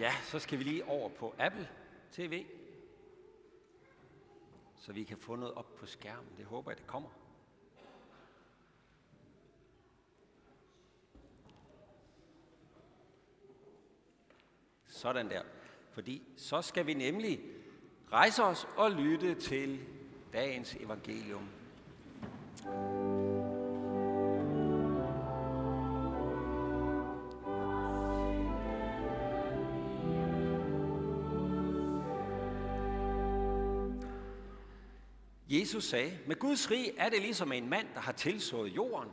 Ja, så skal vi lige over på Apple TV, så vi kan få noget op på skærmen. Det håber jeg, det kommer. Sådan der. Fordi så skal vi nemlig rejse os og lytte til dagens evangelium. Jesus sagde, med Guds rig er det ligesom en mand, der har tilsået jorden.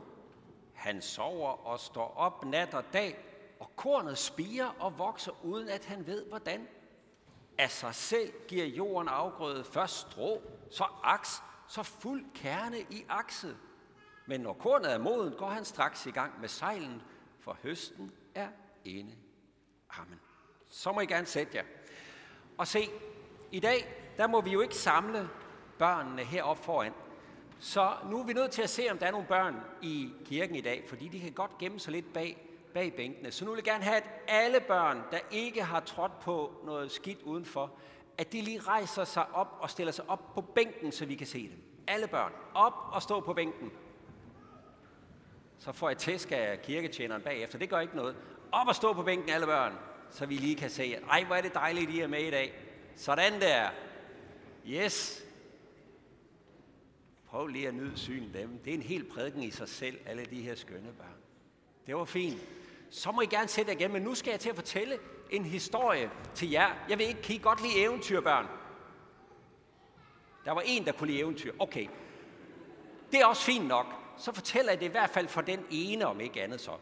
Han sover og står op nat og dag, og kornet spiger og vokser, uden at han ved hvordan. Af sig selv giver jorden afgrøde først strå, så aks, så fuld kerne i akset. Men når kornet er moden, går han straks i gang med sejlen, for høsten er inde. Amen. Så må I gerne sætte jer. Og se, i dag, der må vi jo ikke samle børnene heroppe foran. Så nu er vi nødt til at se, om der er nogle børn i kirken i dag, fordi de kan godt gemme sig lidt bag, bag bænkene. Så nu vil jeg gerne have, at alle børn, der ikke har trådt på noget skidt udenfor, at de lige rejser sig op og stiller sig op på bænken, så vi kan se dem. Alle børn, op og stå på bænken. Så får jeg tæsk af kirketjeneren bagefter. Det gør ikke noget. Op og stå på bænken, alle børn, så vi lige kan se, ej, hvor er det dejligt, I er med i dag. Sådan der. Yes. Prøv lige at nyde synet dem. Det er en helt prædiken i sig selv, alle de her skønne børn. Det var fint. Så må I gerne sætte jer igen, men nu skal jeg til at fortælle en historie til jer. Jeg ved ikke, kan I godt lide eventyrbørn? Der var en, der kunne lide eventyr. Okay. Det er også fint nok. Så fortæller jeg det i hvert fald for den ene, om ikke andet så.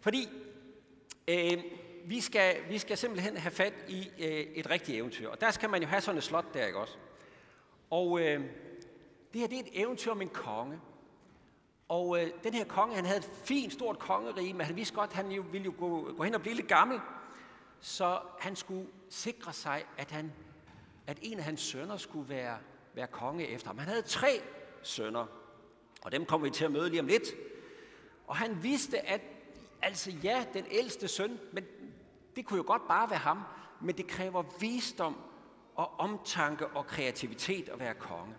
Fordi øh, vi, skal, vi skal simpelthen have fat i øh, et rigtigt eventyr. Og der skal man jo have sådan et slot der, ikke også? Og øh, det her det er et eventyr om en konge. Og øh, den her konge, han havde et fint, stort kongerige, men han vidste godt, at han jo ville jo gå, gå hen og blive lidt gammel. Så han skulle sikre sig, at, han, at en af hans sønner skulle være, være konge efter ham. Han havde tre sønner, og dem kommer vi til at møde lige om lidt. Og han vidste, at altså ja, den ældste søn, men det kunne jo godt bare være ham, men det kræver visdom og omtanke og kreativitet at være konge.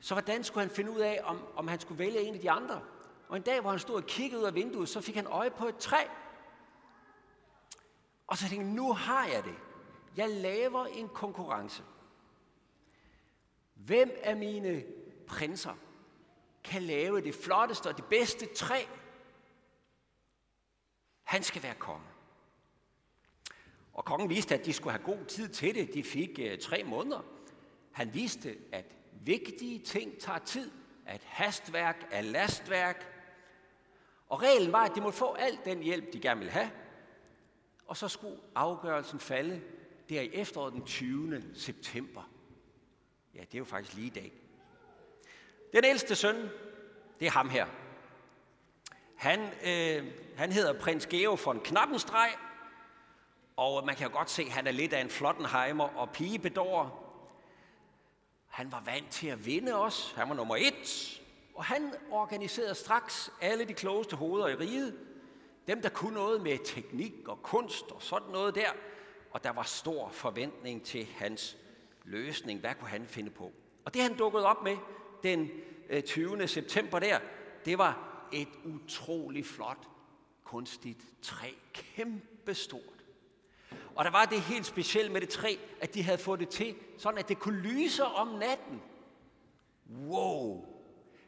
Så hvordan skulle han finde ud af, om, om han skulle vælge en af de andre? Og en dag, hvor han stod og kiggede ud af vinduet, så fik han øje på et træ. Og så tænkte han, nu har jeg det. Jeg laver en konkurrence. Hvem af mine prinser kan lave det flotteste og det bedste træ? Han skal være konge. Og kongen viste, at de skulle have god tid til det. De fik uh, tre måneder. Han viste, at vigtige ting tager tid, at hastværk er lastværk. Og reglen var, at de måtte få al den hjælp, de gerne ville have. Og så skulle afgørelsen falde der i efteråret den 20. september. Ja, det er jo faktisk lige i dag. Den ældste søn, det er ham her. Han, øh, han hedder prins Geo von Knappenstreg, og man kan jo godt se, at han er lidt af en flottenheimer og pigebedårer. Han var vant til at vinde os. Han var nummer et. Og han organiserede straks alle de klogeste hoveder i riget. Dem, der kunne noget med teknik og kunst og sådan noget der. Og der var stor forventning til hans løsning. Hvad kunne han finde på? Og det han dukkede op med den øh, 20. September der, det var et utrolig flot, kunstigt træ. Kæmpestort. Og der var det helt specielle med det træ, at de havde fået det til, sådan at det kunne lyse om natten. Wow!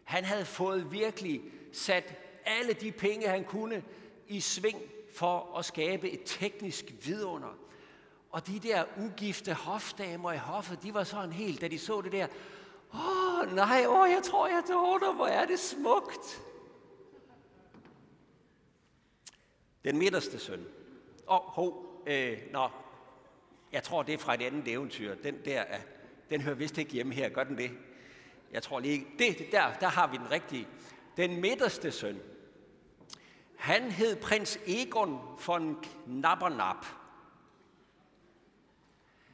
Han havde fået virkelig sat alle de penge, han kunne, i sving for at skabe et teknisk vidunder. Og de der ugifte hofdamer i hoffet, de var sådan helt, da de så det der, åh oh, nej, åh, oh, jeg tror, jeg dårter, hvor er det smukt. Den midterste søn. Og ho, øh, nå, jeg tror, det er fra et andet eventyr. Den der, er, den hører vist ikke hjemme her, gør den det? Jeg tror lige, det, der, der har vi den rigtige. Den midterste søn, han hed prins Egon von Knappernap.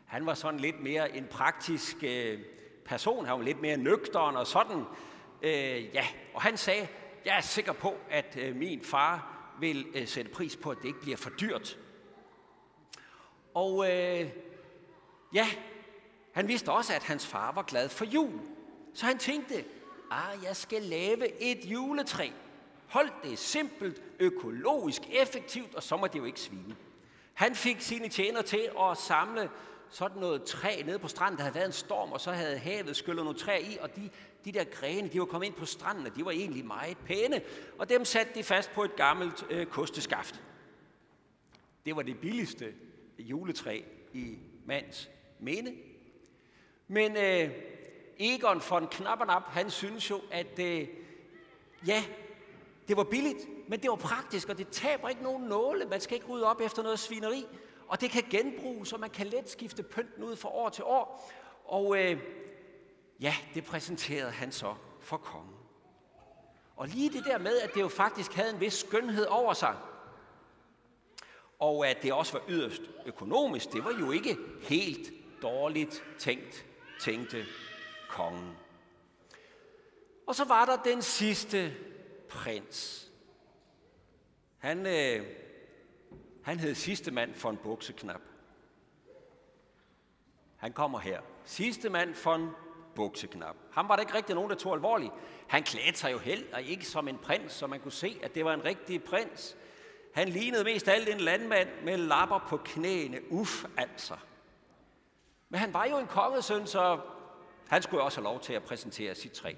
Han var sådan lidt mere en praktisk øh, person. Han var lidt mere nøgteren og sådan. Øh, ja, og han sagde, jeg er sikker på, at øh, min far vil øh, sætte pris på, at det ikke bliver for dyrt og øh, ja, han vidste også, at hans far var glad for jul. Så han tænkte, ah, jeg skal lave et juletræ. Hold det simpelt, økologisk, effektivt, og så må det jo ikke svine. Han fik sine tjener til at samle sådan noget træ nede på stranden. Der havde været en storm, og så havde havet skyllet nogle træ i, og de, de der grene, de var kommet ind på stranden, og de var egentlig meget pæne, og dem satte de fast på et gammelt øh, kosteskaft. Det var det billigste juletræ i mands minde. Men øh, Egon von Knappernap, han synes jo, at øh, ja, det var billigt, men det var praktisk, og det taber ikke nogen nåle. Man skal ikke rydde op efter noget svineri. Og det kan genbruges, og man kan let skifte pynten ud fra år til år. Og øh, ja, det præsenterede han så for kongen. Og lige det der med, at det jo faktisk havde en vis skønhed over sig, og at det også var yderst økonomisk, det var jo ikke helt dårligt tænkt, tænkte kongen. Og så var der den sidste prins. Han, øh, han hed sidste mand for en bukseknap. Han kommer her. Sidste mand for en bukseknap. Ham var der ikke rigtig nogen, der tog alvorligt. Han klædte sig jo heller ikke som en prins, så man kunne se, at det var en rigtig prins. Han lignede mest alt en landmand med lapper på knæene. Uff, altså. Men han var jo en kongesøn, så han skulle også have lov til at præsentere sit træ.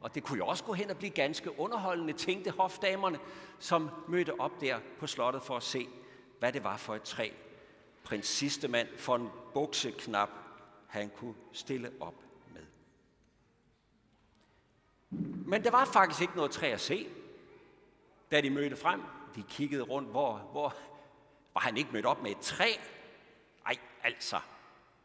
Og det kunne jo også gå hen og blive ganske underholdende, tænkte hofdamerne, som mødte op der på slottet for at se, hvad det var for et træ. Prins Sistemand for en bukseknap, han kunne stille op med. Men der var faktisk ikke noget træ at se, da de mødte frem. De kiggede rundt, hvor, hvor var han ikke mødt op med et træ? Ej, altså,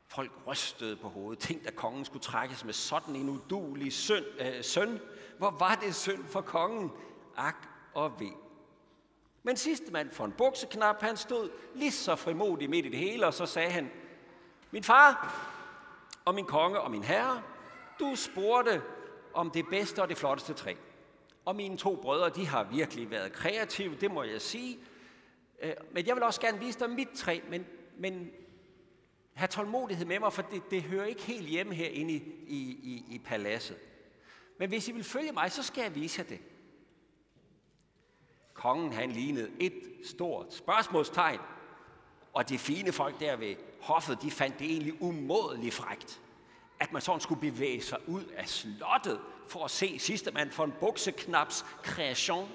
Folk rystede på hovedet. Tænk, at kongen skulle trækkes med sådan en udulig søn. Øh, søn. Hvor var det synd for kongen? Ak og ved. Men sidste mand for en bukseknap, han stod lige så frimodig midt i det hele, og så sagde han, Min far og min konge og min herre, du spurgte om det bedste og det flotteste træ. Og mine to brødre, de har virkelig været kreative, det må jeg sige. Øh, men jeg vil også gerne vise dig mit træ, men, men have tålmodighed med mig, for det, det hører ikke helt hjemme herinde i, i, i, i paladset. Men hvis I vil følge mig, så skal jeg vise jer det. Kongen han lignede et stort spørgsmålstegn, og de fine folk der ved hoffet, de fandt det egentlig umådeligt frægt, at man sådan skulle bevæge sig ud af slottet for at se sidste mand for en bukseknaps kreation.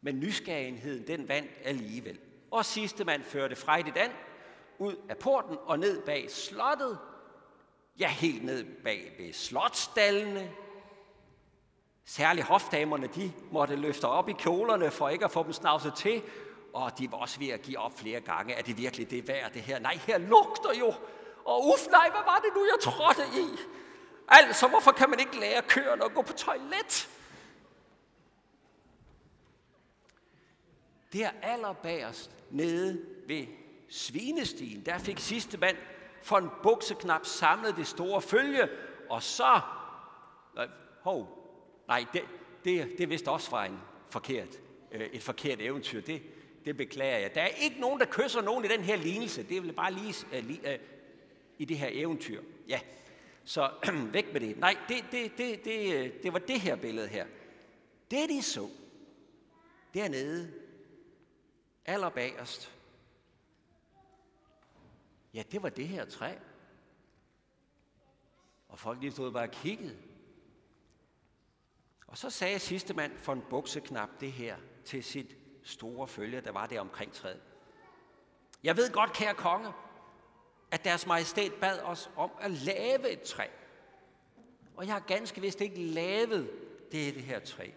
Men nysgerrigheden, den vandt alligevel. Og sidste mand førte frejdigt an, ud af porten og ned bag slottet. Ja, helt ned bag ved slotstallene. Særligt hofdamerne, de måtte løfte op i kjolerne for ikke at få dem snavset til. Og de var også ved at give op flere gange. Er det virkelig det værd, det her? Nej, her lugter jo. Og uff, nej, hvad var det nu, jeg trådte i? Altså, hvorfor kan man ikke lære køerne at gå på toilet? Der allerbagerst nede ved svinestien, der fik sidste mand for en bukseknap samlet det store følge, og så... Øh, hov, nej, det, det, det vidste også fra en forkert, øh, et forkert eventyr. Det, det beklager jeg. Der er ikke nogen, der kysser nogen i den her lignelse. Det er vel bare lige uh, lige uh, i det her eventyr. Ja, så væk med det. Nej, det, det, det, det, øh, det var det her billede her. Det, de så dernede, allerbagerst, Ja, det var det her træ. Og folk lige stod bare og kiggede. Og så sagde sidste mand for en bukseknap det her til sit store følge, der var der omkring træet. Jeg ved godt, kære konge, at deres majestæt bad os om at lave et træ. Og jeg har ganske vist ikke lavet det, det her træ.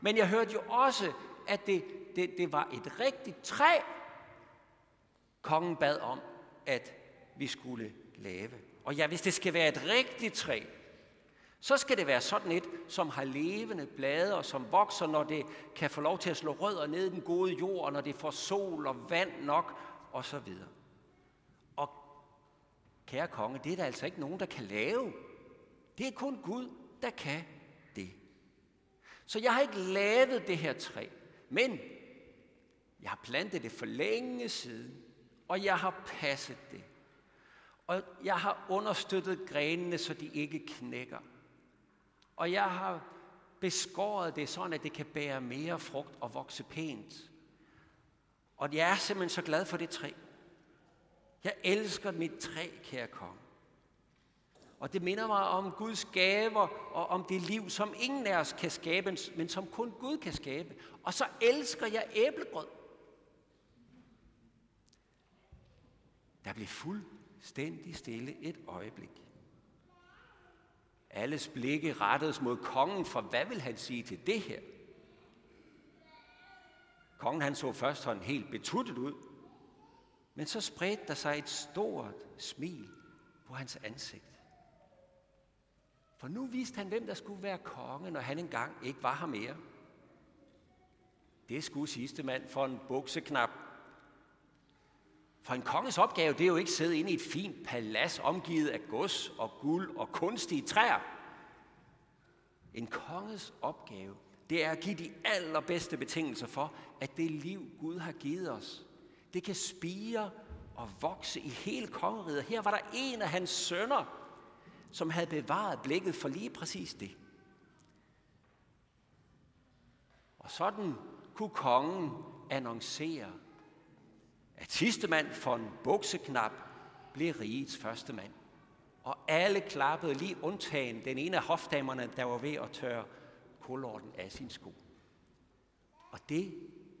Men jeg hørte jo også, at det, det, det var et rigtigt træ, kongen bad om at vi skulle lave. Og ja, hvis det skal være et rigtigt træ, så skal det være sådan et, som har levende blade og som vokser, når det kan få lov til at slå rødder ned i den gode jord, og når det får sol og vand nok, og så videre kære konge, det er der altså ikke nogen, der kan lave. Det er kun Gud, der kan det. Så jeg har ikke lavet det her træ, men jeg har plantet det for længe siden, Og jeg har passet det. Og jeg har understøttet grenene, så de ikke knækker. Og jeg har beskåret det sådan, at det kan bære mere frugt og vokse pænt. Og jeg er simpelthen så glad for det træ. Jeg elsker mit træ, kære konge. Og det minder mig om Guds gaver og om det liv, som ingen af os kan skabe, men som kun Gud kan skabe. Og så elsker jeg æblegrød. Der blev fuldstændig stille et øjeblik. Alles blikke rettedes mod kongen, for hvad vil han sige til det her? Kongen han så først sådan helt betuttet ud, men så spredte der sig et stort smil på hans ansigt. For nu vidste han, hvem der skulle være konge, når han engang ikke var her mere. Det skulle sidste mand for en bukseknap. For en konges opgave, det er jo ikke at sidde inde i et fint palads omgivet af gods og guld og kunstige træer. En konges opgave, det er at give de allerbedste betingelser for, at det liv, Gud har givet os, det kan spire og vokse i hele kongeriget. Her var der en af hans sønner, som havde bevaret blikket for lige præcis det. Og sådan kunne kongen annoncere, at sidste mand for en bukseknap blev rigets første mand. Og alle klappede lige undtagen den ene af hofdamerne, der var ved at tørre kulorten af sin sko. Og det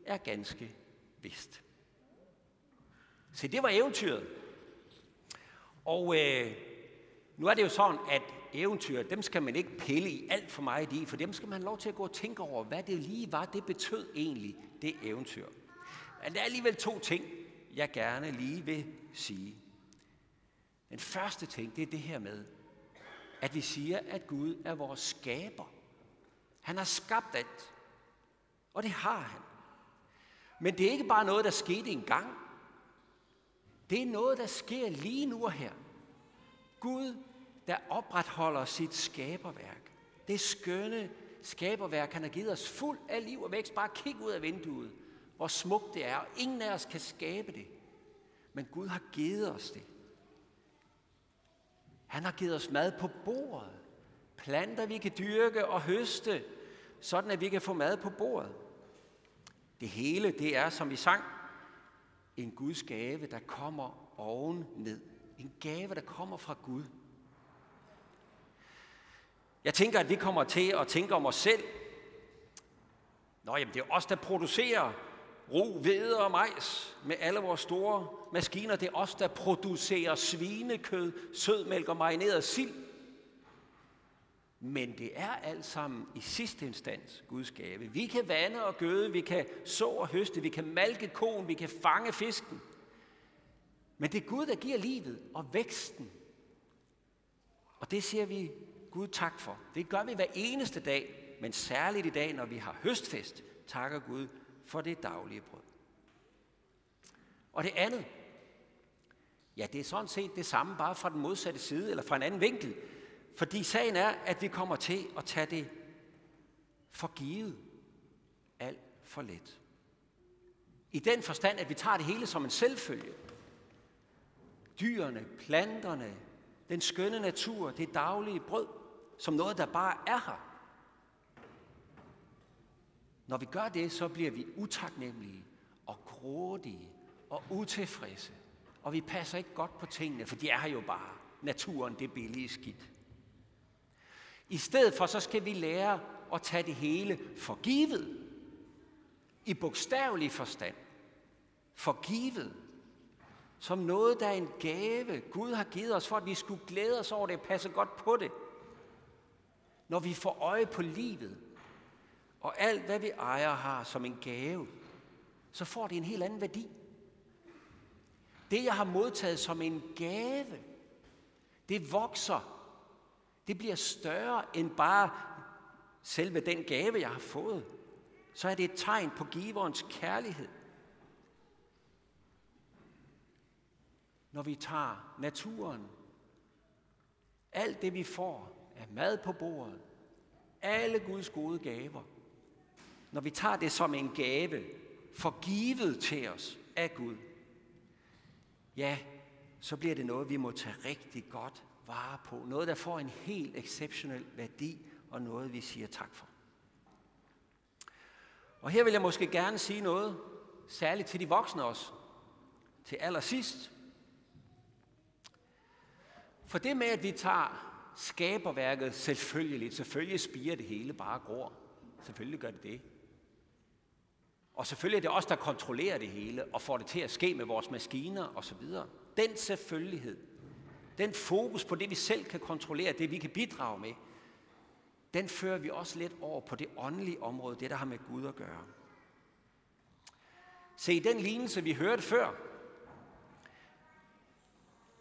er ganske vist. Se, det var eventyret. Og øh, nu er det jo sådan, at eventyr, dem skal man ikke pille i alt for meget i, for dem skal man have lov til at gå og tænke over, hvad det lige var, det betød egentlig, det eventyr. Men der er alligevel to ting, jeg gerne lige vil sige. Den første ting, det er det her med, at vi siger, at Gud er vores skaber. Han har skabt alt. Og det har han. Men det er ikke bare noget, der skete engang. Det er noget, der sker lige nu og her. Gud, der opretholder sit skaberværk. Det skønne skaberværk, han har givet os fuld af liv og vækst. Bare kig ud af vinduet, hvor smukt det er. Og ingen af os kan skabe det. Men Gud har givet os det. Han har givet os mad på bordet. Planter, vi kan dyrke og høste, sådan at vi kan få mad på bordet. Det hele, det er, som vi sang, en Guds gave, der kommer oven ned. En gave, der kommer fra Gud. Jeg tænker, at vi kommer til at tænke om os selv. Nå, jamen det er os, der producerer ro, hvede og majs med alle vores store maskiner. Det er os, der producerer svinekød, sødmælk og marineret sild. Men det er alt sammen i sidste instans Guds gave. Vi kan vande og gøde, vi kan så og høste, vi kan malke konen, vi kan fange fisken. Men det er Gud, der giver livet og væksten. Og det siger vi Gud tak for. Det gør vi hver eneste dag, men særligt i dag, når vi har høstfest, takker Gud for det daglige brød. Og det andet, ja, det er sådan set det samme, bare fra den modsatte side, eller fra en anden vinkel. Fordi sagen er, at vi kommer til at tage det for givet alt for let. I den forstand, at vi tager det hele som en selvfølge. Dyrene, planterne, den skønne natur, det daglige brød, som noget, der bare er her. Når vi gør det, så bliver vi utaknemmelige og grådige og utilfredse. Og vi passer ikke godt på tingene, for de er her jo bare. Naturen, det billige skidt. I stedet for, så skal vi lære at tage det hele for givet. I bogstavelig forstand. For givet. Som noget, der er en gave, Gud har givet os, for at vi skulle glæde os over det og passe godt på det. Når vi får øje på livet, og alt, hvad vi ejer har som en gave, så får det en helt anden værdi. Det, jeg har modtaget som en gave, det vokser det bliver større end bare selve den gave, jeg har fået. Så er det et tegn på giverens kærlighed. Når vi tager naturen, alt det vi får af mad på bordet, alle Guds gode gaver, når vi tager det som en gave, forgivet til os af Gud, ja, så bliver det noget, vi må tage rigtig godt vare på. Noget, der får en helt exceptionel værdi, og noget, vi siger tak for. Og her vil jeg måske gerne sige noget, særligt til de voksne også, til allersidst. For det med, at vi tager skaberværket selvfølgeligt, selvfølgelig spiger det hele bare gror. Selvfølgelig gør det det. Og selvfølgelig er det os, der kontrollerer det hele og får det til at ske med vores maskiner osv. Den selvfølgelighed, den fokus på det, vi selv kan kontrollere, det vi kan bidrage med, den fører vi også lidt over på det åndelige område, det der har med Gud at gøre. Se, i den lignelse, vi hørte før,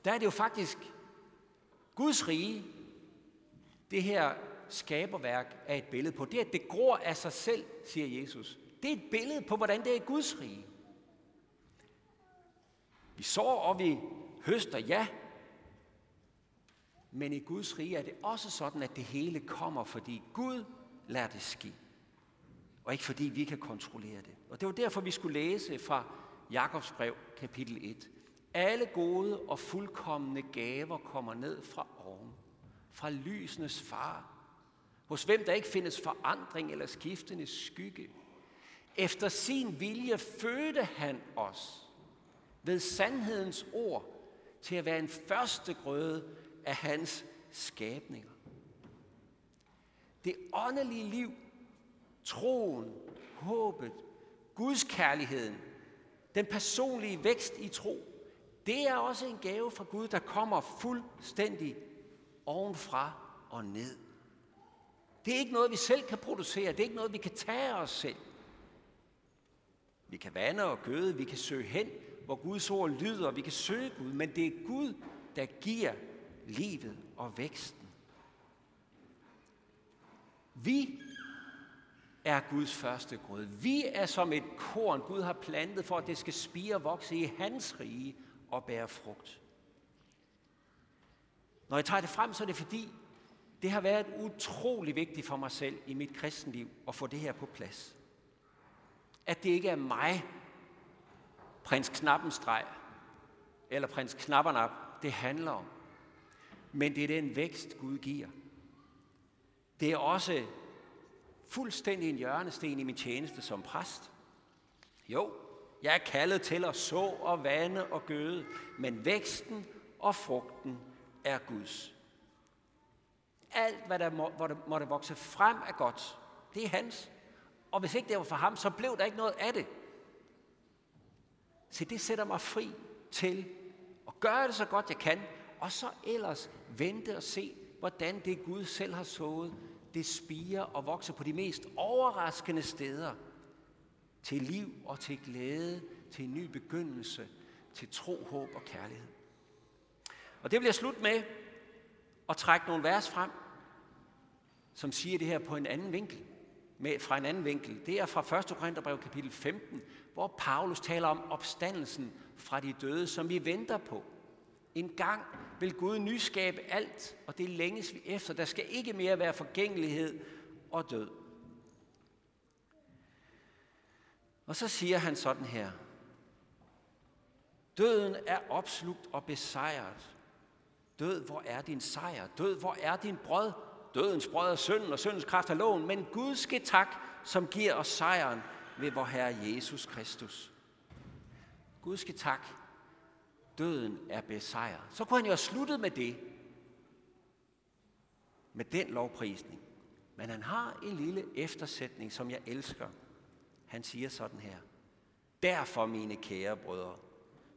der er det jo faktisk Guds rige, det her skaberværk er et billede på. Det, at det gror af sig selv, siger Jesus. Det er et billede på, hvordan det er Guds rige. Vi sår og vi høster, ja. Men i Guds rige er det også sådan, at det hele kommer, fordi Gud lader det ske. Og ikke fordi vi kan kontrollere det. Og det var derfor, vi skulle læse fra Jakobs brev, kapitel 1. Alle gode og fuldkommende gaver kommer ned fra oven, fra lysenes far, hos hvem der ikke findes forandring eller skiftende skygge. Efter sin vilje fødte han os ved sandhedens ord til at være en første grøde af hans skabninger. Det åndelige liv, troen, håbet, Guds kærligheden, den personlige vækst i tro, det er også en gave fra Gud, der kommer fuldstændig ovenfra og ned. Det er ikke noget, vi selv kan producere. Det er ikke noget, vi kan tage os selv. Vi kan vande og gøde, vi kan søge hen, hvor Guds ord lyder, vi kan søge Gud, men det er Gud, der giver livet og væksten. Vi er Guds første grød. Vi er som et korn, Gud har plantet for, at det skal spire og vokse i hans rige og bære frugt. Når jeg tager det frem, så er det fordi, det har været utrolig vigtigt for mig selv i mit kristenliv at få det her på plads. At det ikke er mig, prins Knappenstreg, eller prins Knappernap, det handler om. Men det er den vækst, Gud giver. Det er også fuldstændig en hjørnesten i min tjeneste som præst. Jo, jeg er kaldet til at så og vande og gøde, men væksten og frugten er Guds. Alt, hvad der, må, hvor der måtte vokse frem er godt. Det er hans. Og hvis ikke det var for ham, så blev der ikke noget af det. Så det sætter mig fri til at gøre det så godt jeg kan, og så ellers vente og se, hvordan det Gud selv har sået, det spiger og vokser på de mest overraskende steder. Til liv og til glæde, til en ny begyndelse, til tro, håb og kærlighed. Og det vil jeg slutte med at trække nogle vers frem, som siger det her på en anden vinkel. Med, fra en anden vinkel. Det er fra 1. Korintherbrev kapitel 15, hvor Paulus taler om opstandelsen fra de døde, som vi venter på. En gang vil Gud nyskabe alt, og det længes vi efter. Der skal ikke mere være forgængelighed og død. Og så siger han sådan her. Døden er opslugt og besejret. Død, hvor er din sejr? Død, hvor er din brød? Dødens brød er synden, og syndens kraft er loven. Men Gud skal tak, som giver os sejren ved vor Herre Jesus Kristus. Gud skal tak. Døden er besejret. Så kunne han jo have sluttet med det. Med den lovprisning. Men han har en lille eftersætning, som jeg elsker. Han siger sådan her. Derfor, mine kære brødre,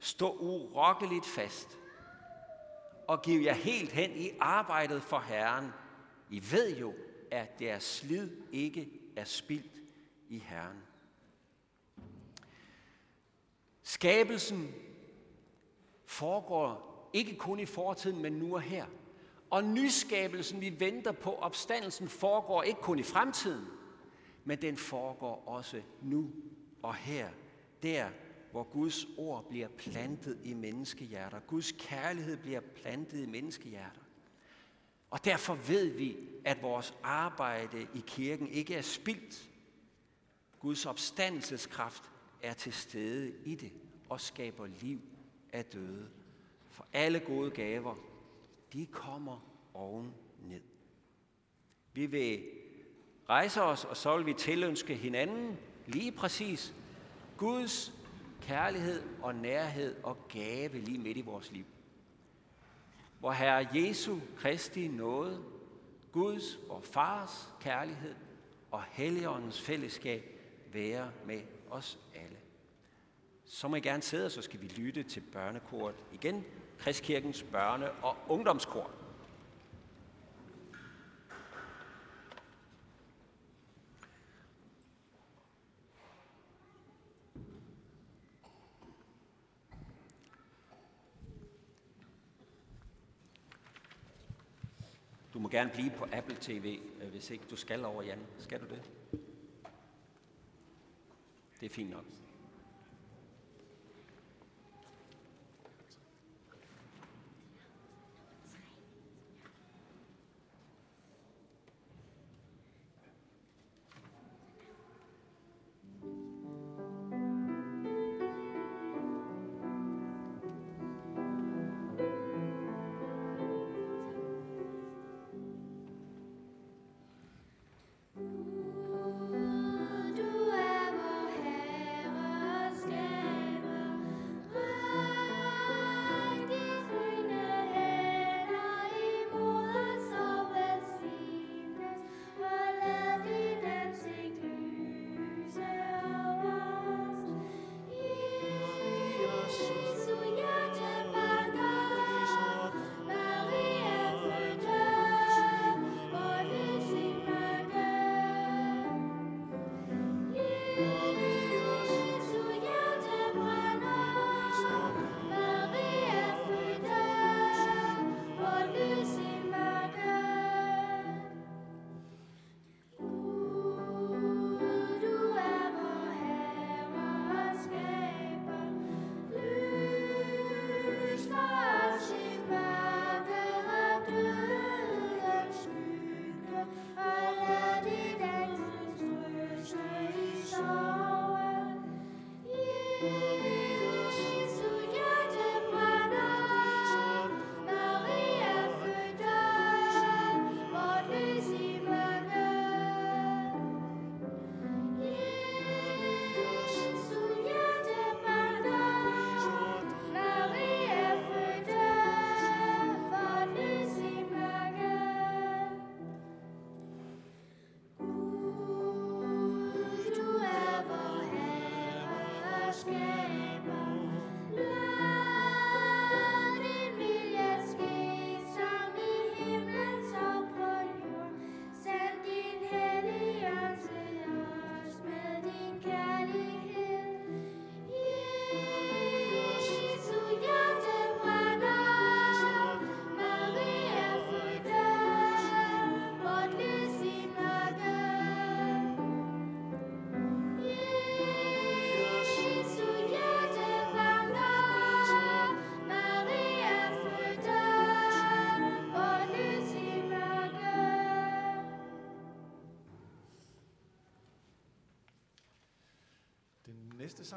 stå urokkeligt fast og giv jer helt hen i arbejdet for Herren. I ved jo, at deres slid ikke er spildt i Herren. Skabelsen foregår ikke kun i fortiden, men nu og her. Og nyskabelsen, vi venter på, opstandelsen, foregår ikke kun i fremtiden, men den foregår også nu og her. Der, hvor Guds ord bliver plantet i menneskehjerter. Guds kærlighed bliver plantet i menneskehjerter. Og derfor ved vi, at vores arbejde i kirken ikke er spildt. Guds opstandelseskraft er til stede i det og skaber liv er døde. For alle gode gaver, de kommer oven ned. Vi vil rejse os, og så vil vi tilønske hinanden lige præcis Guds kærlighed og nærhed og gave lige midt i vores liv. Hvor Herre Jesu Kristi nåde, Guds og Fars kærlighed og Helligåndens fællesskab være med os alle. Så må I gerne sidde, og så skal vi lytte til børnekoret igen. Kristkirkens børne- og ungdomskor. Du må gerne blive på Apple TV, øh, hvis ikke du skal over, Jan. Skal du det? Det er fint nok.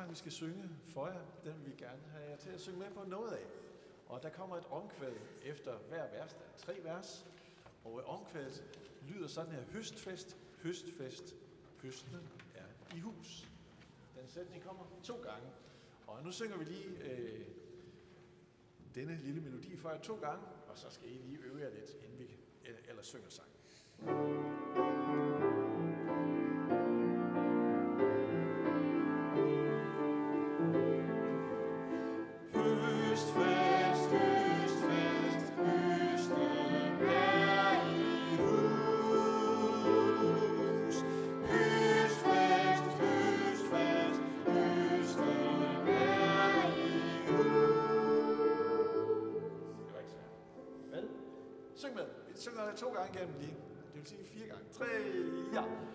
Sang, vi skal synge for jer, den vil vi gerne have jer til at synge med på noget af. Og der kommer et omkvæd efter hver vers. Der er tre vers. Og omkvædet lyder sådan her. Høstfest, høstfest, høsten er i hus. Den sætning kommer to gange. Og nu synger vi lige øh, denne lille melodi for jer to gange, og så skal I lige øve jer lidt, inden vi eller, eller synger sang. Synger det igennem lige. Det vil sige fire gange. Tre, ja. Høstfest,